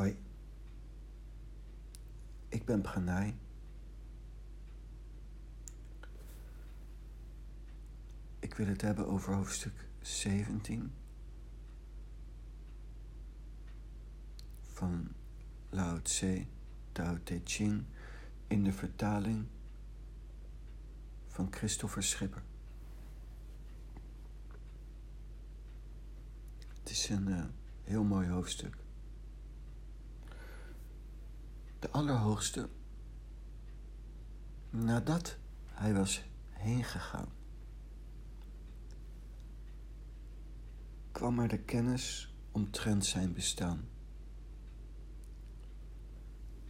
Hoi, ik ben Pranay. Ik wil het hebben over hoofdstuk 17 van Lao Tse, Tao Te Ching in de vertaling van Christopher Schipper. Het is een uh, heel mooi hoofdstuk. De Allerhoogste, nadat hij was heen gegaan, kwam er de kennis omtrent zijn bestaan.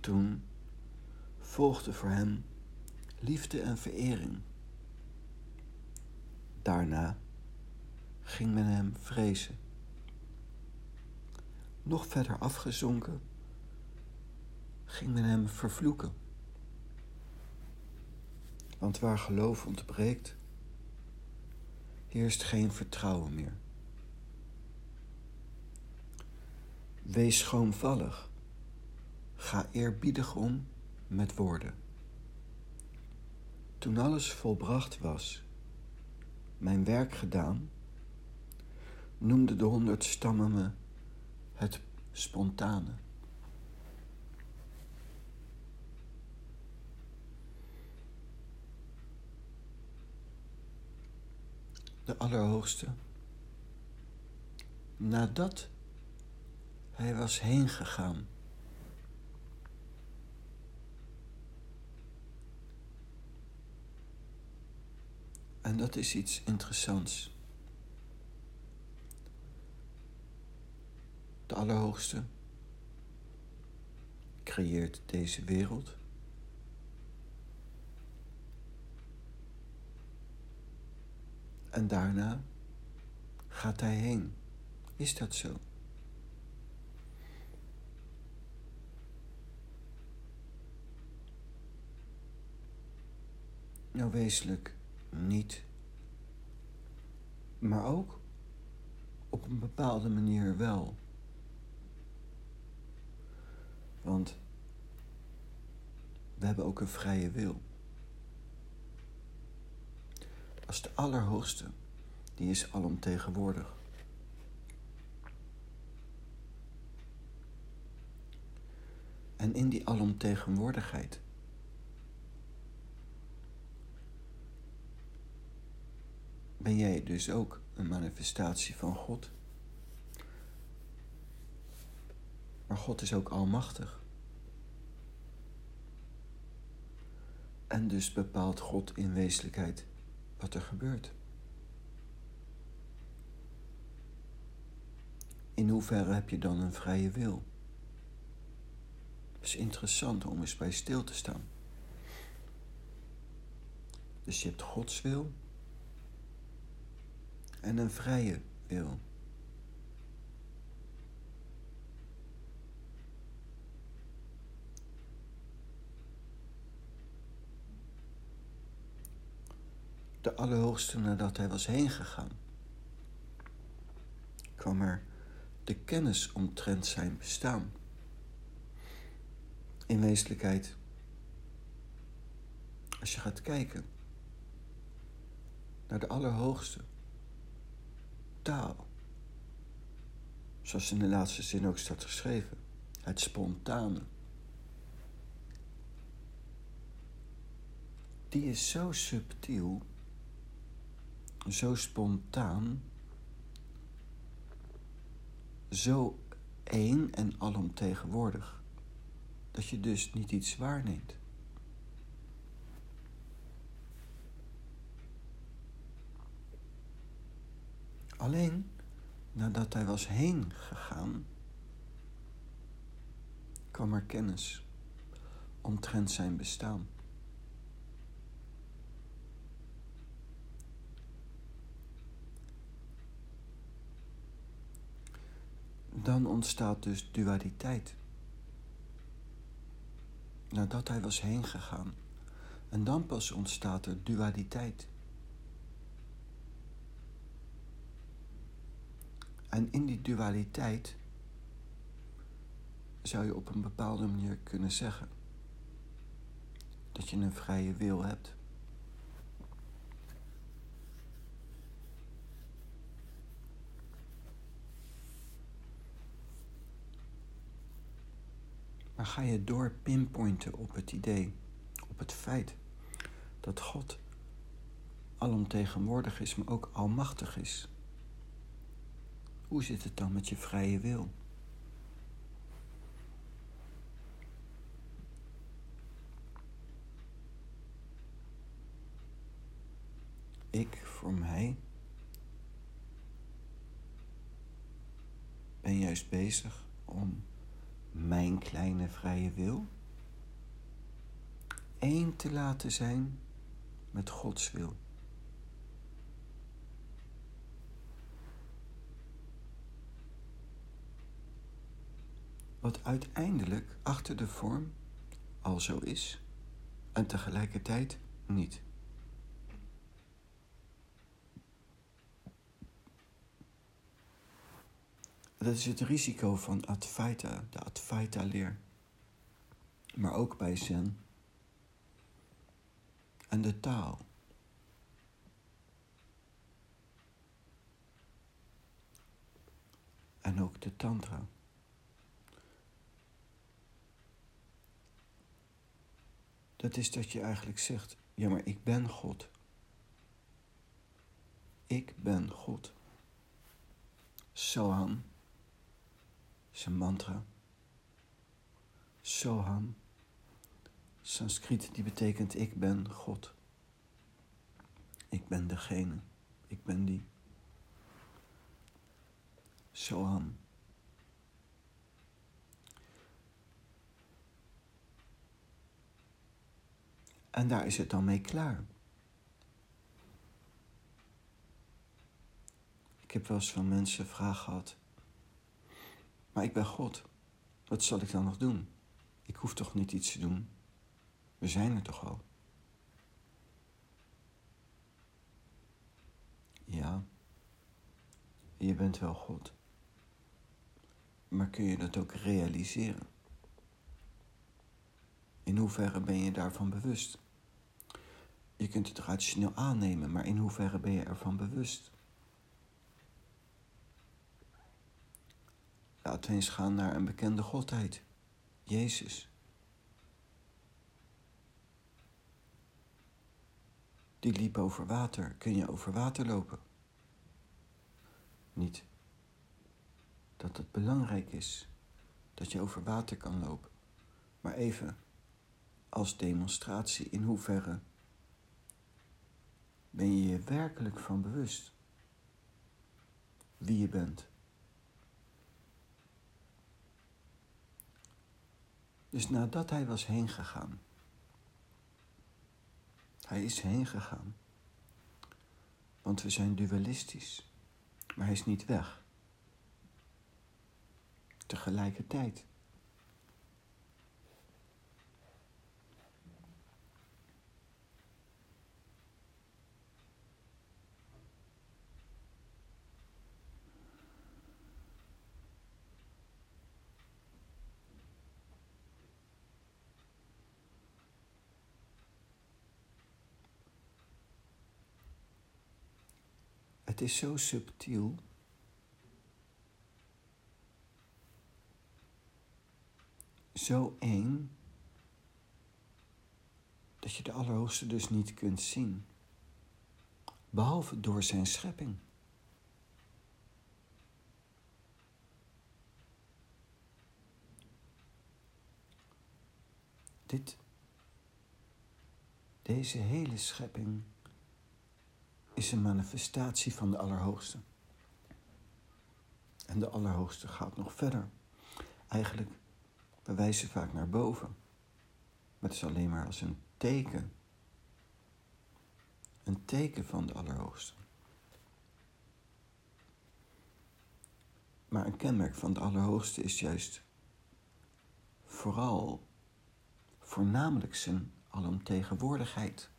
Toen volgde voor hem liefde en verering. Daarna ging men hem vrezen. Nog verder afgezonken ging men hem vervloeken. Want waar geloof ontbreekt, heerst geen vertrouwen meer. Wees schroomvallig, ga eerbiedig om met woorden. Toen alles volbracht was, mijn werk gedaan, noemde de honderd stammen me het spontane. De Allerhoogste, nadat hij was heen gegaan. En dat is iets interessants. De Allerhoogste creëert deze wereld. En daarna gaat hij heen. Is dat zo? Nou, wezenlijk niet. Maar ook op een bepaalde manier wel. Want we hebben ook een vrije wil. Als de Allerhoogste, die is alomtegenwoordig. En in die alomtegenwoordigheid ben jij dus ook een manifestatie van God. Maar God is ook almachtig. En dus bepaalt God in wezenlijkheid wat er gebeurt. In hoeverre heb je dan een vrije wil? Het is interessant om eens bij stil te staan. Dus je hebt Gods wil en een vrije wil. De Allerhoogste nadat hij was heen gegaan, kwam er de kennis omtrent zijn bestaan. In wezenlijkheid, als je gaat kijken naar de Allerhoogste, taal. Zoals in de laatste zin ook staat geschreven. Het spontane. Die is zo subtiel, zo spontaan, zo één en alomtegenwoordig, dat je dus niet iets waarneemt. Alleen nadat hij was heen gegaan, kwam er kennis omtrent zijn bestaan. Dan ontstaat dus dualiteit. Nadat hij was heen gegaan. En dan pas ontstaat er dualiteit. En in die dualiteit zou je op een bepaalde manier kunnen zeggen dat je een vrije wil hebt. Maar ga je door pinpointen op het idee, op het feit dat God alomtegenwoordig is, maar ook almachtig is. Hoe zit het dan met je vrije wil? Ik voor mij ben juist bezig om mijn kleine vrije wil één te laten zijn met Gods wil. Wat uiteindelijk achter de vorm al zo is en tegelijkertijd niet. Dat is het risico van Advaita, de Advaita-leer. Maar ook bij Zen. En de taal. En ook de Tantra. Dat is dat je eigenlijk zegt: ja, maar ik ben God. Ik ben God. Soham een mantra. Soham, Sanskriet, die betekent ik ben God. Ik ben degene, ik ben die. Soham. En daar is het dan mee klaar. Ik heb wel eens van mensen vragen gehad. Maar ik ben God. Wat zal ik dan nog doen? Ik hoef toch niet iets te doen? We zijn er toch al? Ja, je bent wel God. Maar kun je dat ook realiseren? In hoeverre ben je daarvan bewust? Je kunt het rationeel aannemen, maar in hoeverre ben je ervan bewust? Laten eens gaan naar een bekende godheid, Jezus. Die liep over water. Kun je over water lopen? Niet dat het belangrijk is dat je over water kan lopen, maar even als demonstratie in hoeverre ben je je werkelijk van bewust wie je bent. Dus nadat hij was heen gegaan, hij is heen gegaan, want we zijn dualistisch, maar hij is niet weg. Tegelijkertijd Het is zo subtiel. Zo eng. Dat je de Allerhoogste dus niet kunt zien. Behalve door zijn schepping. Dit, deze hele schepping is een manifestatie van de Allerhoogste. En de Allerhoogste gaat nog verder. Eigenlijk, we wijzen vaak naar boven. Maar het is alleen maar als een teken. Een teken van de Allerhoogste. Maar een kenmerk van de Allerhoogste is juist vooral, voornamelijk zijn alomtegenwoordigheid.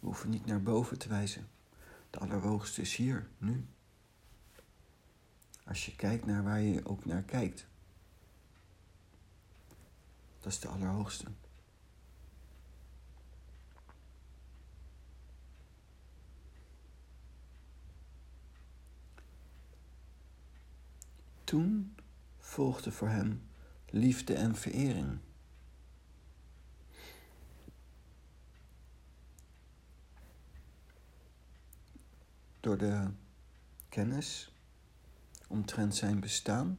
We hoeven niet naar boven te wijzen. De Allerhoogste is hier, nu. Als je kijkt naar waar je ook naar kijkt. Dat is de Allerhoogste. Toen volgde voor hem liefde en verering. Door de kennis omtrent zijn bestaan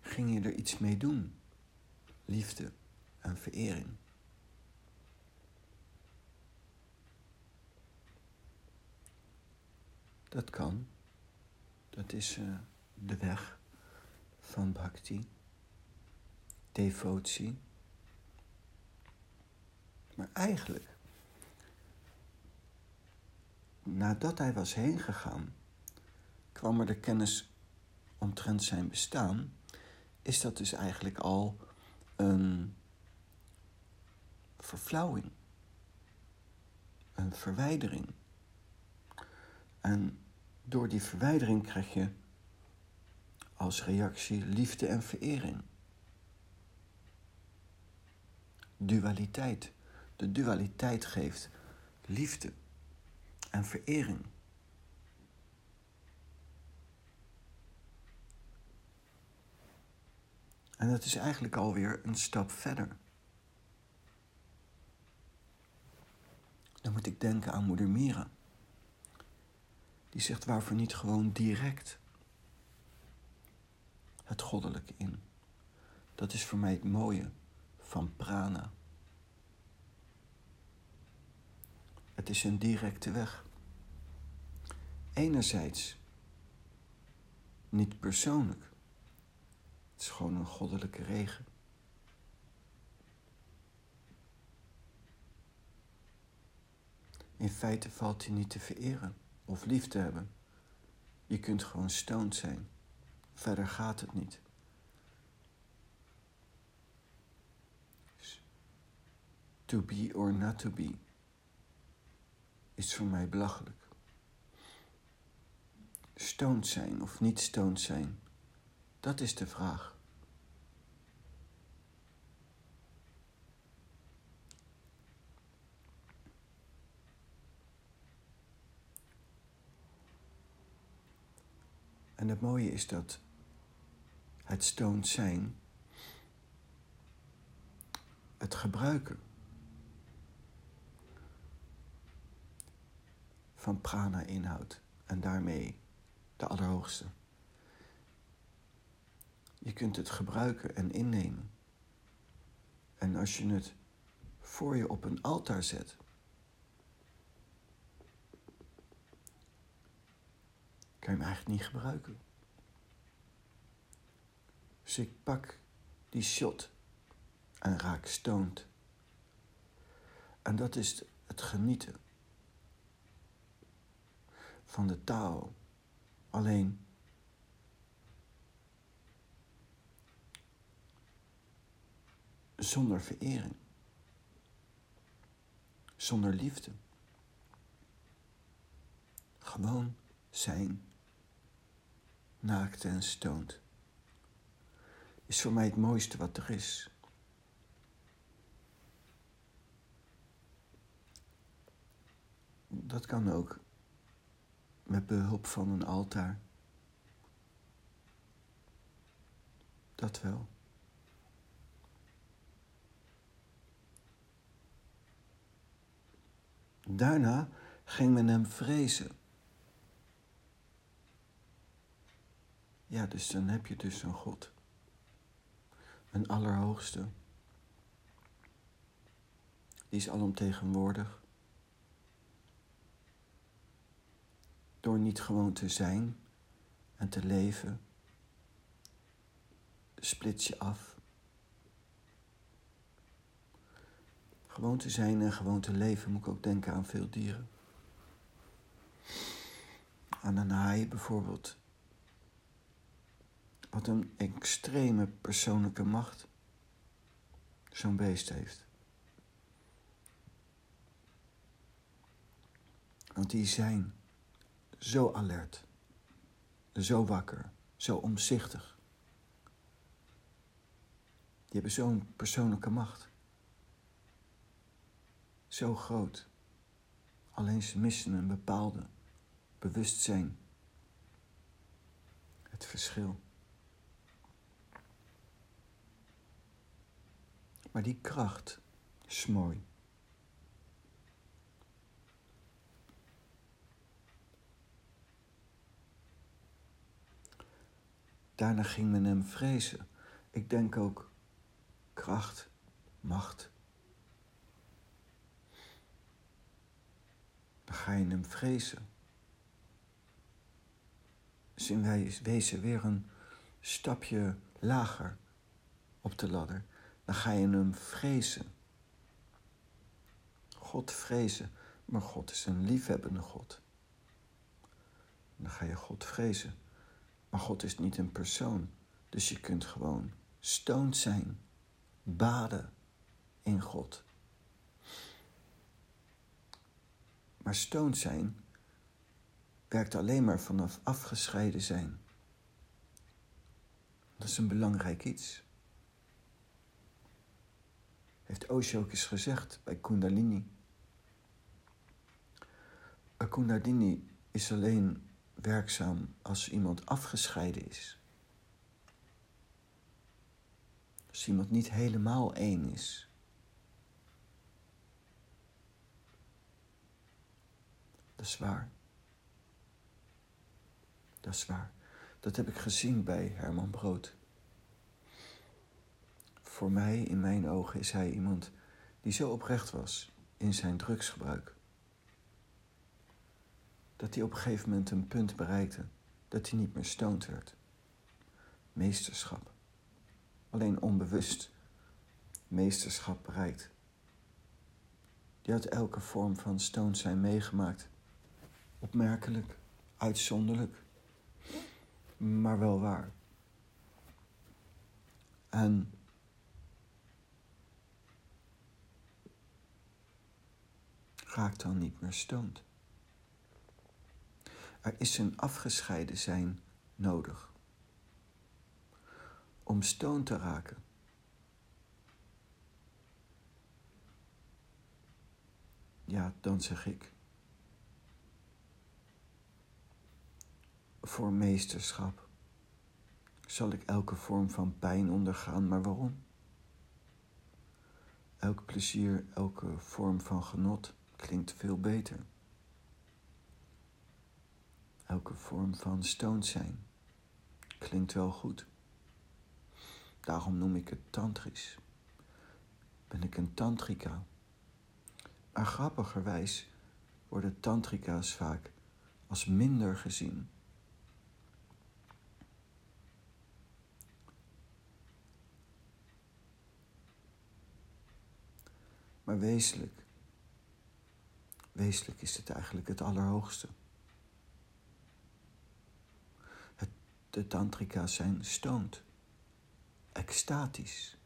ging je er iets mee doen. Liefde en verering. Dat kan. Dat is uh, de weg van bhakti, devotie. Maar eigenlijk, nadat hij was heen gegaan, kwam er de kennis omtrent zijn bestaan, is dat dus eigenlijk al een verflauwing, een verwijdering. En door die verwijdering krijg je als reactie liefde en verering. Dualiteit. De dualiteit geeft liefde en verering. En dat is eigenlijk alweer een stap verder. Dan moet ik denken aan moeder Mira. Die zegt waarvoor niet gewoon direct het goddelijke in. Dat is voor mij het mooie van prana. Is een directe weg. Enerzijds niet persoonlijk. Het is gewoon een goddelijke regen. In feite valt hij niet te vereren of lief te hebben. Je kunt gewoon stoned zijn. Verder gaat het niet. To be or not to be is voor mij belachelijk. Stoned zijn of niet stoned zijn, dat is de vraag. En het mooie is dat het stoned zijn, het gebruiken van prana inhoudt en daarmee de Allerhoogste. Je kunt het gebruiken en innemen. En als je het voor je op een altaar zet, kan je hem eigenlijk niet gebruiken. Dus ik pak die shot en raak stoned. En dat is het genieten van de taal. Alleen zonder verering, zonder liefde. Gewoon zijn, naakt en stoned is voor mij het mooiste wat er is. Dat kan ook met behulp van een altaar. Dat wel. Daarna ging men hem vrezen. Ja, dus dan heb je dus een God een Allerhoogste. Die is alomtegenwoordig. Door niet gewoon te zijn en te leven, splits je af. Gewoon te zijn en gewoon te leven moet ik ook denken aan veel dieren. Aan een haai bijvoorbeeld wat een extreme persoonlijke macht zo'n beest heeft. Want die zijn zo alert, zo wakker, zo omzichtig. Die hebben zo'n persoonlijke macht. Zo groot. Alleen ze missen een bepaalde bewustzijn. Het verschil. Maar die kracht is mooi. Daarna ging men hem vrezen. Ik denk ook kracht, macht. Dan ga je hem vrezen. Dus in wezen weer een stapje lager op de ladder. Dan ga je hem vrezen. God vrezen, maar God is een liefhebbende God. Dan ga je God vrezen. Maar God is niet een persoon. Dus je kunt gewoon stoned zijn, baden in God. Maar stoned zijn werkt alleen maar vanaf afgescheiden zijn. Dat is een belangrijk iets. Heeft Osho ook eens gezegd bij Kundalini. Kundalini is alleen werkzaam als iemand afgescheiden is. Als iemand niet helemaal één is. Dat is waar. Dat is waar. Dat heb ik gezien bij Herman Brood. Voor mij, in mijn ogen, is hij iemand die zo oprecht was in zijn drugsgebruik dat hij op een gegeven moment een punt bereikte dat hij niet meer stoned werd. Meesterschap. Alleen onbewust meesterschap bereikt. Die had elke vorm van stoned zijn meegemaakt. Opmerkelijk, uitzonderlijk, maar wel waar. En raakt dan niet meer stoned. Er is een afgescheiden zijn nodig. Om stoon te raken. Ja, dan zeg ik. Voor meesterschap zal ik elke vorm van pijn ondergaan, maar waarom? Elk plezier, elke vorm van genot klinkt veel beter elke vorm van stoned zijn. Klinkt wel goed. Daarom noem ik het tantrisch. Ben ik een tantrika. Maar grappigerwijs worden tantrika's vaak als minder gezien. Maar wezenlijk, wezenlijk is het eigenlijk het allerhoogste. De tantrika's zijn stoned, extatisch.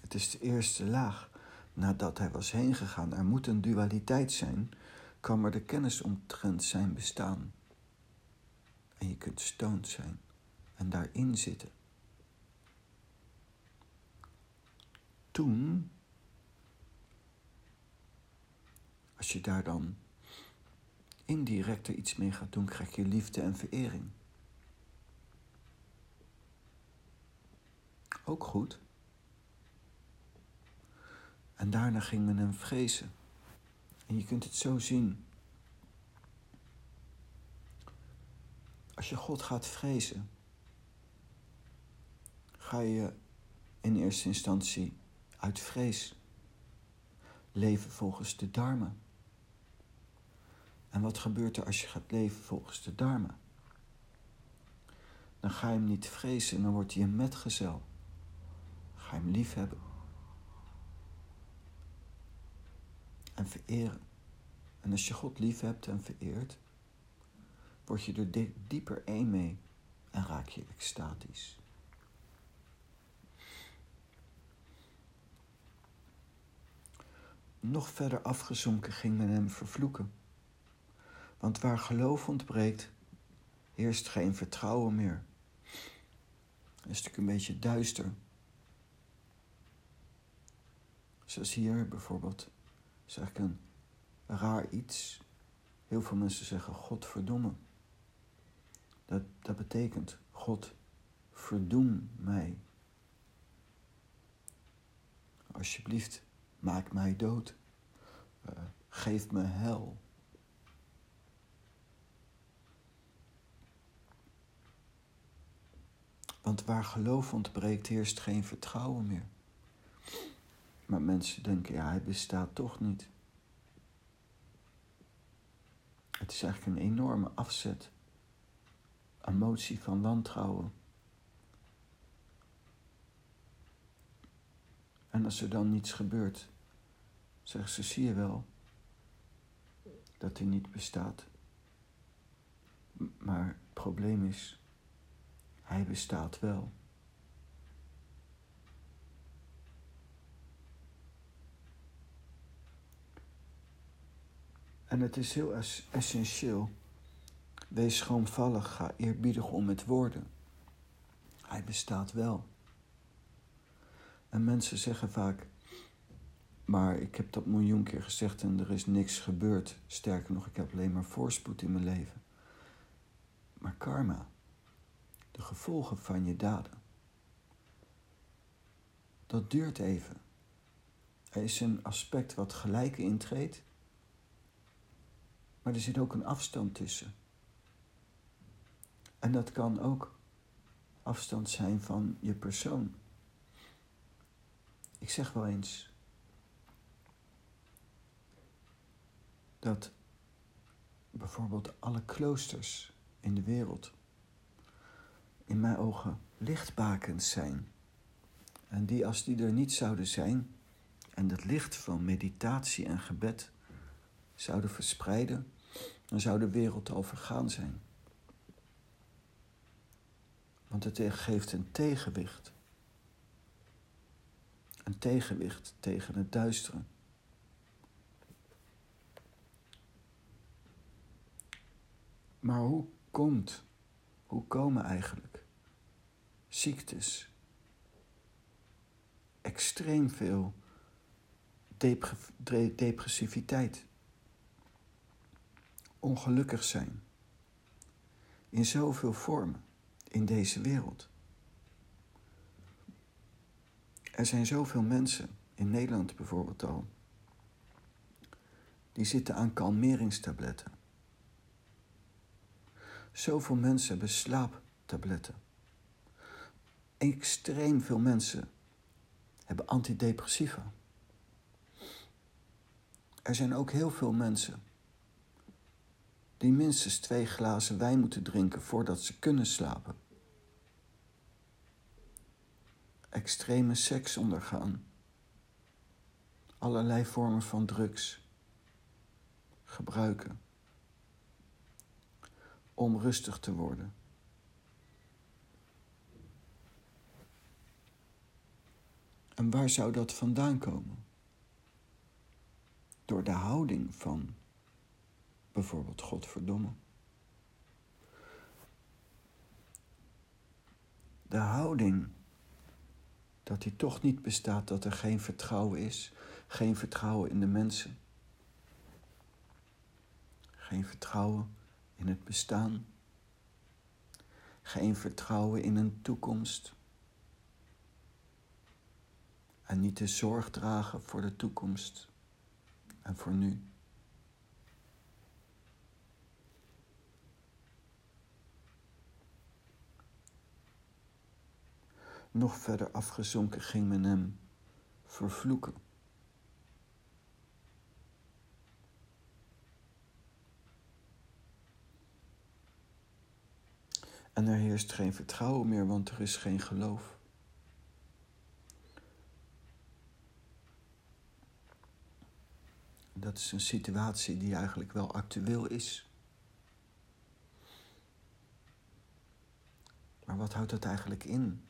Het is de eerste laag nadat hij was heen gegaan. Er moet een dualiteit zijn, kwam er de kennis omtrent zijn bestaan. En je kunt stoned zijn en daarin zitten. Toen Als je daar dan indirect er iets mee gaat doen, krijg je liefde en verering. Ook goed. En daarna ging men hem vrezen. En je kunt het zo zien. Als je God gaat vrezen, ga je in eerste instantie uit vrees leven volgens de Dharma. En wat gebeurt er als je gaat leven volgens de Dharma? Dan ga je hem niet vrezen, dan wordt hij een metgezel. Ga je hem lief hebben. En vereren. En als je God lief hebt en vereert, word je er dieper één mee en raak je extatisch. Nog verder afgezonken ging men hem vervloeken Want waar geloof ontbreekt, heerst geen vertrouwen meer. Het is natuurlijk een beetje duister. Zoals hier bijvoorbeeld, is eigenlijk een raar iets. Heel veel mensen zeggen God verdomme. Dat, dat betekent God verdoem mij. Alsjeblieft, maak mij dood. Uh, geef me hel. Want waar geloof ontbreekt, heerst geen vertrouwen meer. Maar mensen denken, ja, hij bestaat toch niet. Het is eigenlijk een enorme afzet. Emotie van wantrouwen. En als er dan niets gebeurt, zeggen ze, zie je wel dat hij niet bestaat. Maar het probleem is, hij bestaat wel. En het is heel essentieel. Wees schroomvallig, ga eerbiedig om met woorden. Hij bestaat wel. En mensen zeggen vaak, maar ik heb dat miljoen keer gezegd en er is niks gebeurd. Sterker nog, ik heb alleen maar voorspoed in mijn leven. Maar karma, de gevolgen van je daden, dat duurt even. Er is een aspect wat gelijk intreedt, maar er zit ook een afstand tussen. En dat kan ook afstand zijn van je persoon. Ik zeg wel eens dat bijvoorbeeld alle kloosters in de wereld in mijn ogen lichtbakens zijn. En die als die er niet zouden zijn en het licht van meditatie en gebed zouden verspreiden, dan zou de wereld al vergaan zijn. Want het geeft een tegenwicht. Een tegenwicht tegen het duisteren. Maar hoe komt, hoe komen eigenlijk ziektes, extreem veel depressiviteit, ongelukkig zijn, in zoveel vormen in deze wereld? Er zijn zoveel mensen, in Nederland bijvoorbeeld al, die zitten aan kalmeringstabletten. Zoveel mensen hebben slaaptabletten. Extreem veel mensen hebben antidepressiva. Er zijn ook heel veel mensen die minstens twee glazen wijn moeten drinken voordat ze kunnen slapen. Extreme seks ondergaan. Allerlei vormen van drugs gebruiken om rustig te worden. En waar zou dat vandaan komen? Door de houding van bijvoorbeeld Godverdomme. De houding dat hij toch niet bestaat, dat er geen vertrouwen is, geen vertrouwen in de mensen, geen vertrouwen in het bestaan, geen vertrouwen in een toekomst en niet de zorg dragen voor de toekomst en voor nu. Nog verder afgezonken ging men hem vervloeken. En er heerst geen vertrouwen meer, want er is geen geloof. Dat is een situatie die eigenlijk wel actueel is. Maar wat houdt dat eigenlijk in?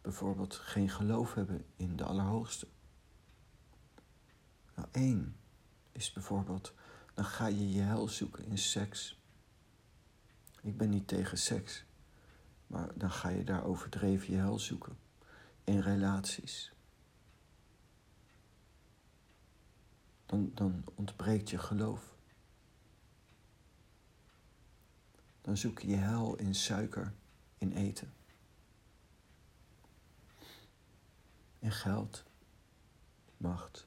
bijvoorbeeld geen geloof hebben in de Allerhoogste. Nou, één is bijvoorbeeld dan ga je je hel zoeken in seks. Ik ben niet tegen seks, maar dan ga je daar overdreven je hel zoeken in relaties. Dan, dan ontbreekt je geloof. Dan zoek je je hel in suiker, in eten. In geld, macht.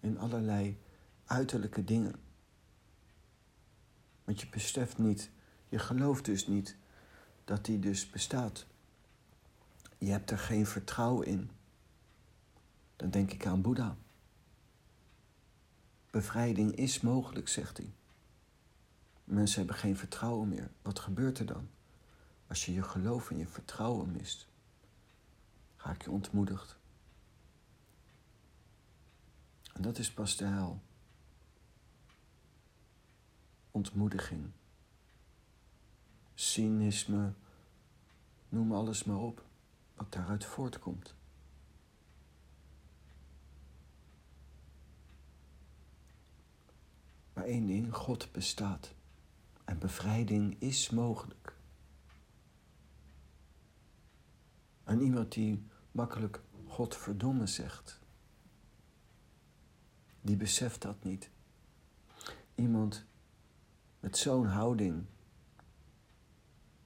In allerlei uiterlijke dingen. Want je beseft niet, je gelooft dus niet dat die dus bestaat. Je hebt er geen vertrouwen in. Dan denk ik aan Boeddha. Bevrijding is mogelijk, zegt hij. Mensen hebben geen vertrouwen meer. Wat gebeurt er dan? Als je je geloof en je vertrouwen mist, ga ik je ontmoedigd. En dat is pas de hel. Ontmoediging. Cynisme. Noem alles maar op wat daaruit voortkomt. Maar één ding, God bestaat. En bevrijding is mogelijk. En iemand die makkelijk Godverdomme zegt, die beseft dat niet. Iemand met zo'n houding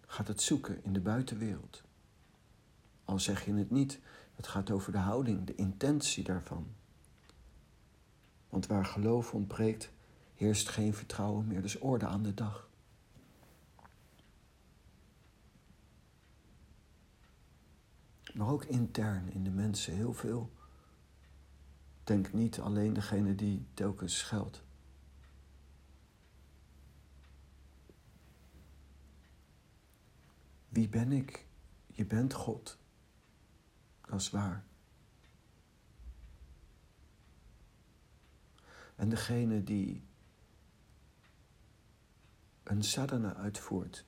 gaat het zoeken in de buitenwereld. Al zeg je het niet, het gaat over de houding, de intentie daarvan. Want waar geloof ontbreekt, heerst geen vertrouwen meer, dus orde aan de dag. Maar ook intern in de mensen heel veel. Denk niet alleen degene die telkens scheldt. Wie ben ik? Je bent God. Dat is waar. En degene die een sadhana uitvoert,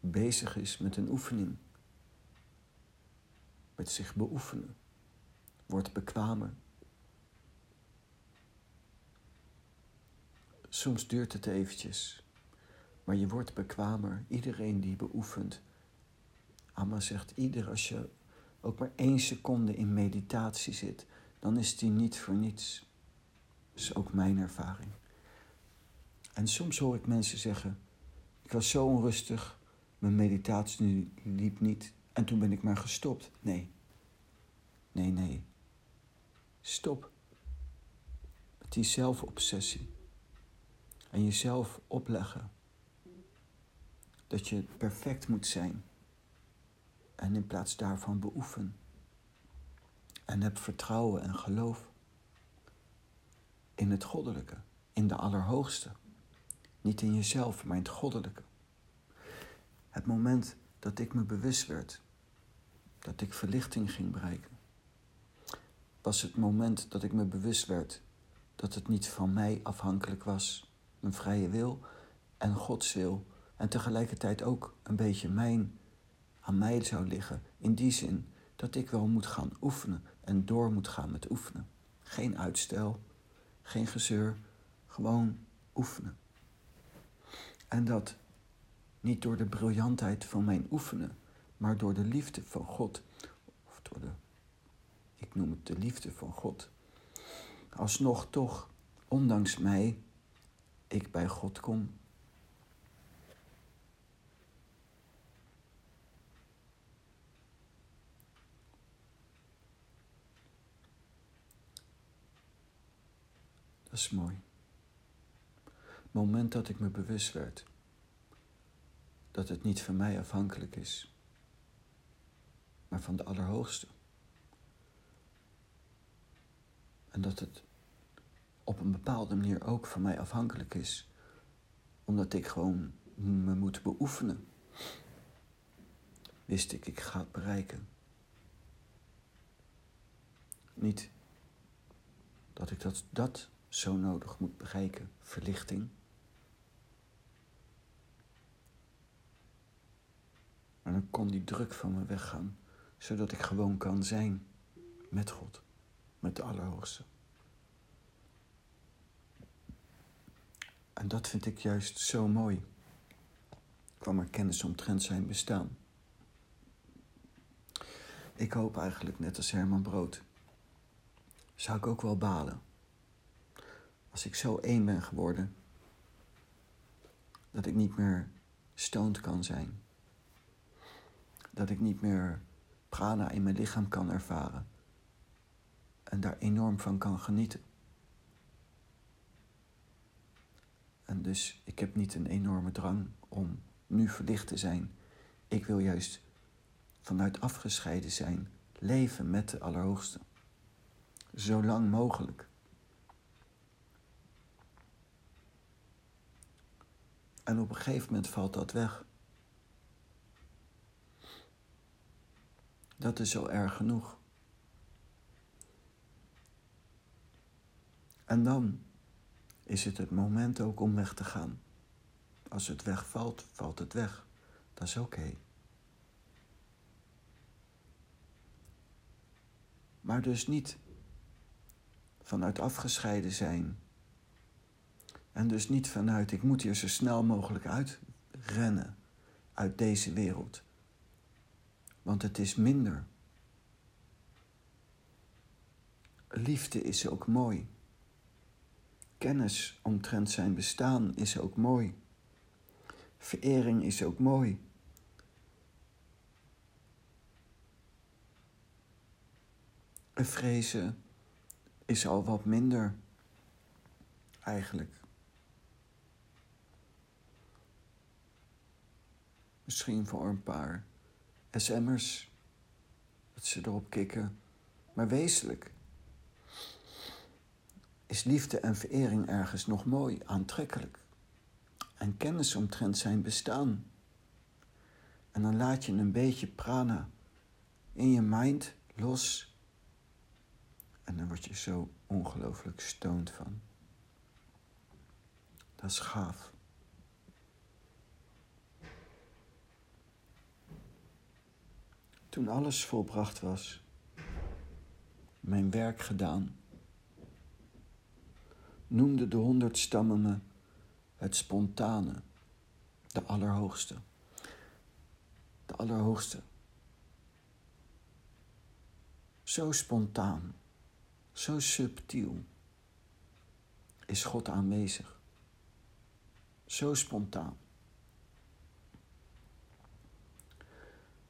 bezig is met een oefening, met zich beoefenen, wordt bekwamer. Soms duurt het eventjes, maar je wordt bekwamer. Iedereen die beoefent. Amma zegt, ieder als je ook maar één seconde in meditatie zit, dan is die niet voor niets. Dat is ook mijn ervaring. En soms hoor ik mensen zeggen: Ik was zo onrustig, mijn meditatie liep niet en toen ben ik maar gestopt. Nee, nee, nee. Stop met die zelfobsessie en jezelf opleggen dat je perfect moet zijn. En in plaats daarvan beoefen. En heb vertrouwen en geloof in het goddelijke, in de Allerhoogste. Niet in jezelf, maar in het goddelijke. Het moment dat ik me bewust werd dat ik verlichting ging bereiken, was het moment dat ik me bewust werd dat het niet van mij afhankelijk was, mijn vrije wil en Gods wil, en tegelijkertijd ook een beetje mijn aan mij zou liggen, in die zin dat ik wel moet gaan oefenen en door moet gaan met oefenen. Geen uitstel, geen gezeur, gewoon oefenen. En dat niet door de briljantheid van mijn oefenen, maar door de liefde van God, of door de, ik noem het de liefde van God, alsnog toch, ondanks mij, ik bij God kom. Dat is mooi moment dat ik me bewust werd dat het niet van mij afhankelijk is, maar van de Allerhoogste. En dat het op een bepaalde manier ook van mij afhankelijk is, omdat ik gewoon me moet beoefenen. Wist ik, ik ga het bereiken. Niet dat ik dat, dat zo nodig moet bereiken. Verlichting. En dan kon die druk van me weggaan, zodat ik gewoon kan zijn met God, met de Allerhoogste. En dat vind ik juist zo mooi. Ik kwam er kennis omtrent zijn bestaan. Ik hoop eigenlijk net als Herman Brood. Zou ik ook wel balen als ik zo één ben geworden. Dat ik niet meer stoned kan zijn. Dat ik niet meer prana in mijn lichaam kan ervaren. En daar enorm van kan genieten. En dus ik heb niet een enorme drang om nu verlicht te zijn. Ik wil juist vanuit afgescheiden zijn leven met de Allerhoogste. Zo lang mogelijk. En op een gegeven moment valt dat weg. Dat is zo erg genoeg. En dan is het het moment ook om weg te gaan. Als het wegvalt, valt het weg. Dat is oké. Maar dus niet vanuit afgescheiden zijn. En dus niet vanuit ik moet hier zo snel mogelijk uitrennen uit deze wereld. Want het is minder. Liefde is ook mooi. Kennis omtrent zijn bestaan is ook mooi. Verering is ook mooi. En vrezen is al wat minder, eigenlijk. Misschien voor een paar SM'ers, dat ze erop kikken. Maar wezenlijk is liefde en verering ergens nog mooi, aantrekkelijk. En kennis omtrent zijn bestaan. En dan laat je een beetje prana in je mind los en dan word je zo ongelooflijk stoned van. Dat is gaaf. Toen alles volbracht was, mijn werk gedaan, noemde de honderd stammen me het spontane, de Allerhoogste. De Allerhoogste. Zo spontaan. Zo subtiel is God aanwezig. Zo spontaan.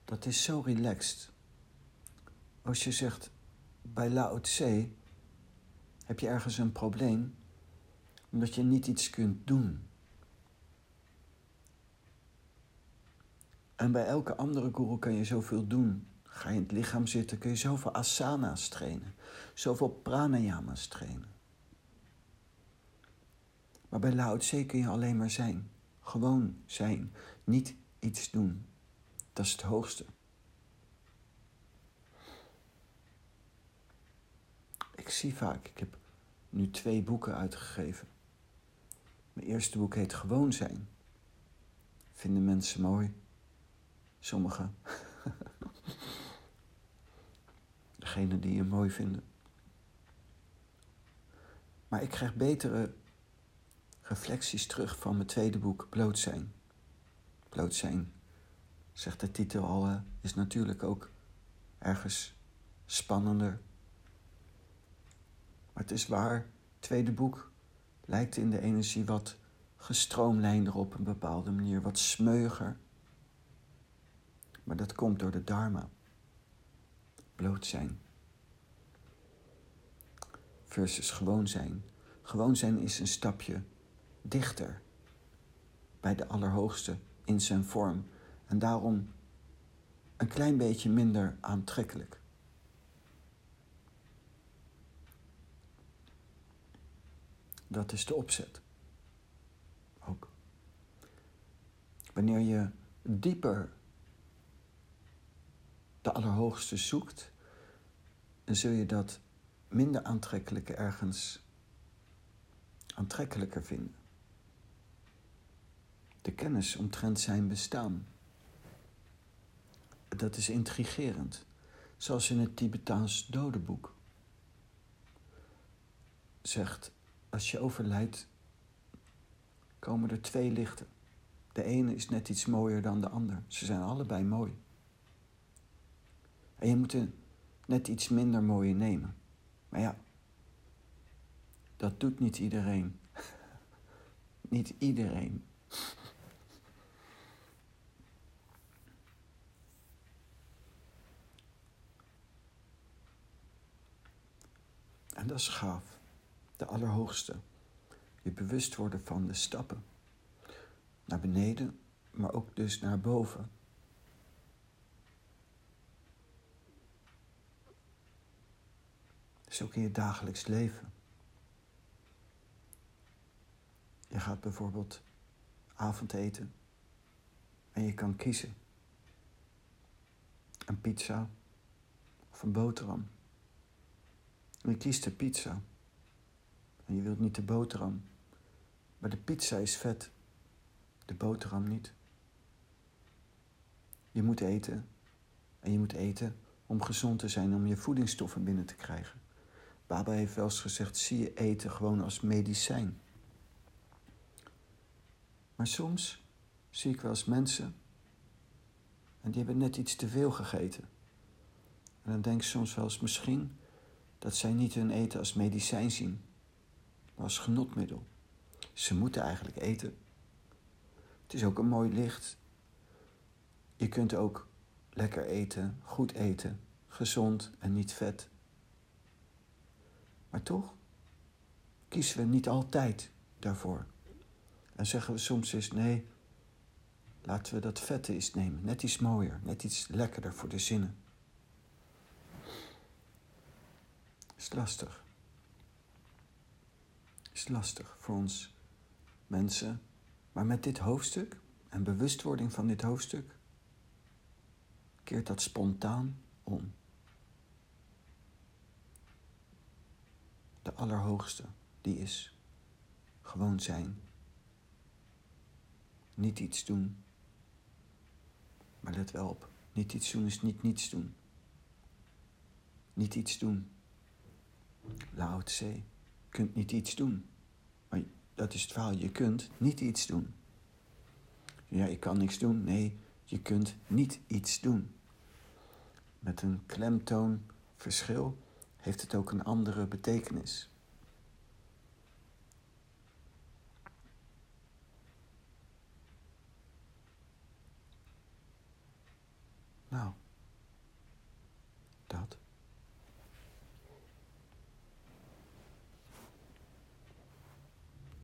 Dat is zo relaxed. Als je zegt, bij Lao heb je ergens een probleem omdat je niet iets kunt doen. En bij elke andere guru kan je zoveel doen. Ga je in het lichaam zitten, kun je zoveel asana's trainen, zoveel pranayama's trainen. Maar bij Lao kun je alleen maar zijn. Gewoon zijn, niet iets doen. Dat is het hoogste. Ik zie vaak, ik heb nu twee boeken uitgegeven. Mijn eerste boek heet Gewoon zijn. Vinden mensen mooi. Sommigen. degene die je mooi vinden. Maar ik krijg betere reflecties terug van mijn tweede boek, Bloot zijn. Bloot zijn, zegt de titel al, is natuurlijk ook ergens spannender. Maar het is waar, het tweede boek lijkt in de energie wat gestroomlijnder op een bepaalde manier, wat smeuiger. Maar dat komt door de Dharma. Bloot zijn versus gewoon zijn. Gewoon zijn is een stapje dichter bij de Allerhoogste in zijn vorm en daarom een klein beetje minder aantrekkelijk. Dat is de opzet. Ook. Wanneer je dieper de Allerhoogste zoekt, dan zul je dat minder aantrekkelijke ergens aantrekkelijker vinden. De kennis omtrent zijn bestaan. Dat is intrigerend, zoals in het Tibetaans dodenboek zegt, als je overlijdt, komen er twee lichten. De ene is net iets mooier dan de ander. Ze zijn allebei mooi. En je moet er net iets minder mooie nemen. Maar ja, dat doet niet iedereen. niet iedereen. En dat is gaaf. De Allerhoogste. Je bewust worden van de stappen. Naar beneden, maar ook dus naar boven. Dus ook in je dagelijks leven. Je gaat bijvoorbeeld avondeten en je kan kiezen. Een pizza of een boterham. En je kiest de pizza. En je wilt niet de boterham. Maar de pizza is vet. De boterham niet. Je moet eten. En je moet eten om gezond te zijn, om je voedingsstoffen binnen te krijgen. Baba heeft wel eens gezegd: zie je eten gewoon als medicijn. Maar soms zie ik wel eens mensen en die hebben net iets te veel gegeten. En dan denk ik soms wel eens misschien dat zij niet hun eten als medicijn zien, maar als genotmiddel. Ze moeten eigenlijk eten. Het is ook een mooi licht. Je kunt ook lekker eten, goed eten, gezond en niet vet. Maar toch kiezen we niet altijd daarvoor. En zeggen we soms eens nee, laten we dat vette eens nemen. Net iets mooier, net iets lekkerder voor de zinnen. Lastig. Is lastig voor ons mensen. Maar met dit hoofdstuk en bewustwording van dit hoofdstuk keert dat spontaan om. De Allerhoogste, die is gewoon zijn. Niet iets doen. Maar let wel op, niet iets doen is niet niets doen. Niet iets doen. Lao Tse, je kunt niet iets doen. Maar dat is het verhaal, je kunt niet iets doen. Ja, ik kan niks doen. Nee, je kunt niet iets doen. Met een klemtoonverschil heeft het ook een andere betekenis. Nou.